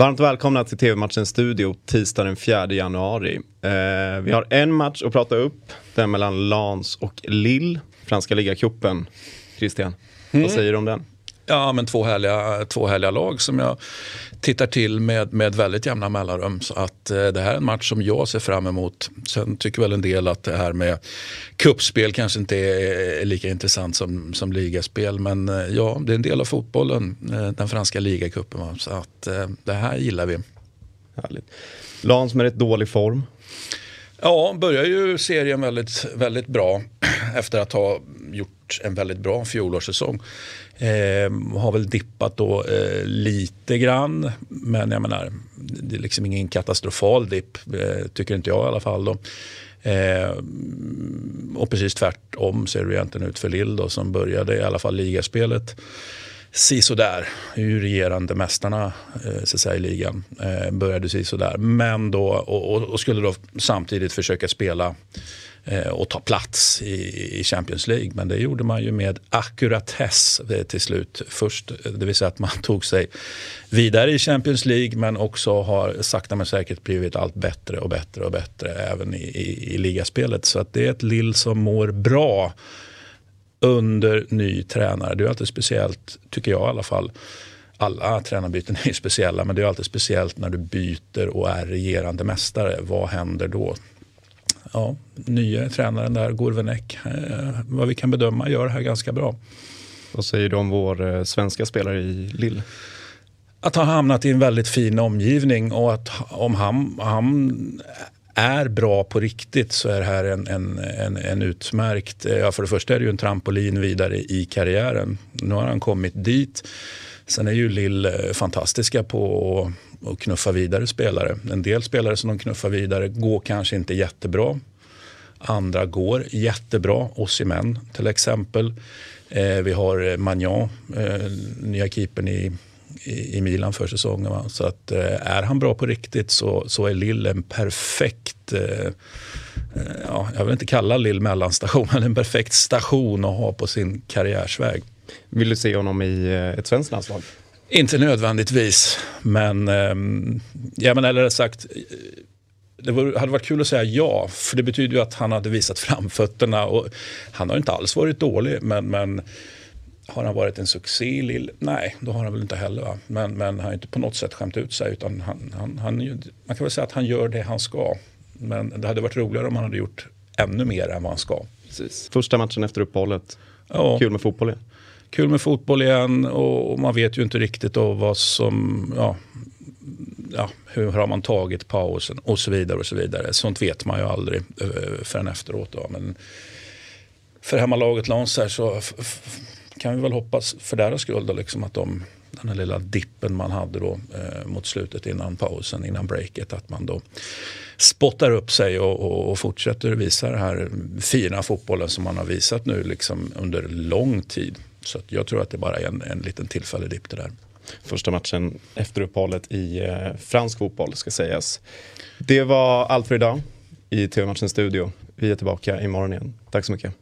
Varmt välkomna till TV-matchen Studio tisdag den 4 januari. Eh, vi har en match att prata upp, den mellan Lans och Lille, franska ligacupen. Christian, mm. vad säger du om den? Ja, men två härliga, två härliga lag som jag tittar till med, med väldigt jämna mellanrum. Så att eh, det här är en match som jag ser fram emot. Sen tycker väl en del att det här med kuppspel kanske inte är, är lika intressant som, som ligaspel. Men eh, ja, det är en del av fotbollen, eh, den franska ligacupen. Så att eh, det här gillar vi. Härligt. Lans med rätt dålig form. Ja, börjar ju serien väldigt, väldigt bra efter att ha gjort en väldigt bra fjolårssäsong. Eh, har väl dippat då eh, lite grann, men jag menar, det är liksom ingen katastrofal dipp, eh, tycker inte jag i alla fall. Då. Eh, och precis tvärtom ser det egentligen ut för Lill då, som började i alla fall ligaspelet si är Ju regerande mästarna eh, så säga, i ligan. Eh, började sisådär. Men då, och, och, skulle då samtidigt försöka spela Eh, och ta plats i, Champions League. Men det gjorde man ju med ackuratess eh, till slut. Först, eh, det vill säga att man tog sig vidare i Champions League men också har sakta men säkert blivit allt bättre och bättre och bättre även i, i, i ligaspelet. Så att det är ett Lill som mår bra under ny tränare. Det är alltid speciellt, tycker jag i alla fall. Alla tränarbyten är ju speciella, men det är alltid speciellt när du byter och är regerande mästare. Vad händer då? Ja, nya tränaren där, Gorvenek, eh, vad vi kan bedöma, gör det här ganska bra. Vad säger du om vår eh, svenska spelare i Lille? Att ha hamnat i en väldigt fin omgivning och att om han, han är bra på riktigt så är det här en, en, en, en utmärkt... Eh, ja, för det första är det ju en trampolin vidare i karriären. Nu har han kommit dit. Sen är ju Lill eh, fantastiska på att knuffa vidare spelare. En del spelare som de knuffar vidare går kanske inte jättebra. Andra går jättebra. Osimhen till exempel. Eh, vi har Magnan, eh, nya keepern i i, i Milan för säsongen. Va? Så att, eh, är han bra på riktigt så, så är Lill en perfekt eh, eh, ja, jag vill inte kalla Lill mellanstation, men en perfekt station att ha på sin karriärsväg. Vill du se honom i ett svenskt landslag? Inte nödvändigtvis, men, ja, men eller sagt, det hade varit kul att säga ja, för det betyder ju att han hade visat framfötterna. Och han har inte alls varit dålig, men, men har han varit en succé i Lill? Nej, då har han väl inte heller. Va? Men, men han har inte på något sätt skämt ut sig. Utan han, han, han, man kan väl säga att han gör det han ska. Men det hade varit roligare om han hade gjort ännu mer än vad han ska. Precis. Första matchen efter uppehållet. Ja. Kul med fotboll igen. Kul med fotboll igen och man vet ju inte riktigt då vad som, ja, ja, hur har man tagit pausen och så vidare. och så vidare. Sånt vet man ju aldrig eh, förrän efteråt. Då. Men för hemmalaget Lans så kan vi väl hoppas för deras skull då, liksom att de, den här lilla dippen man hade då eh, mot slutet innan pausen, innan breaket, att man då spottar upp sig och, och, och, fortsätter visa den här fina fotbollen som man har visat nu liksom under lång tid. Så jag tror att det bara är en, en liten tillfällig dipp det där. Första matchen efter uppehållet i eh, fransk fotboll ska sägas. Det var allt för idag i TV-matchens studio. Vi är tillbaka imorgon igen. Tack så mycket.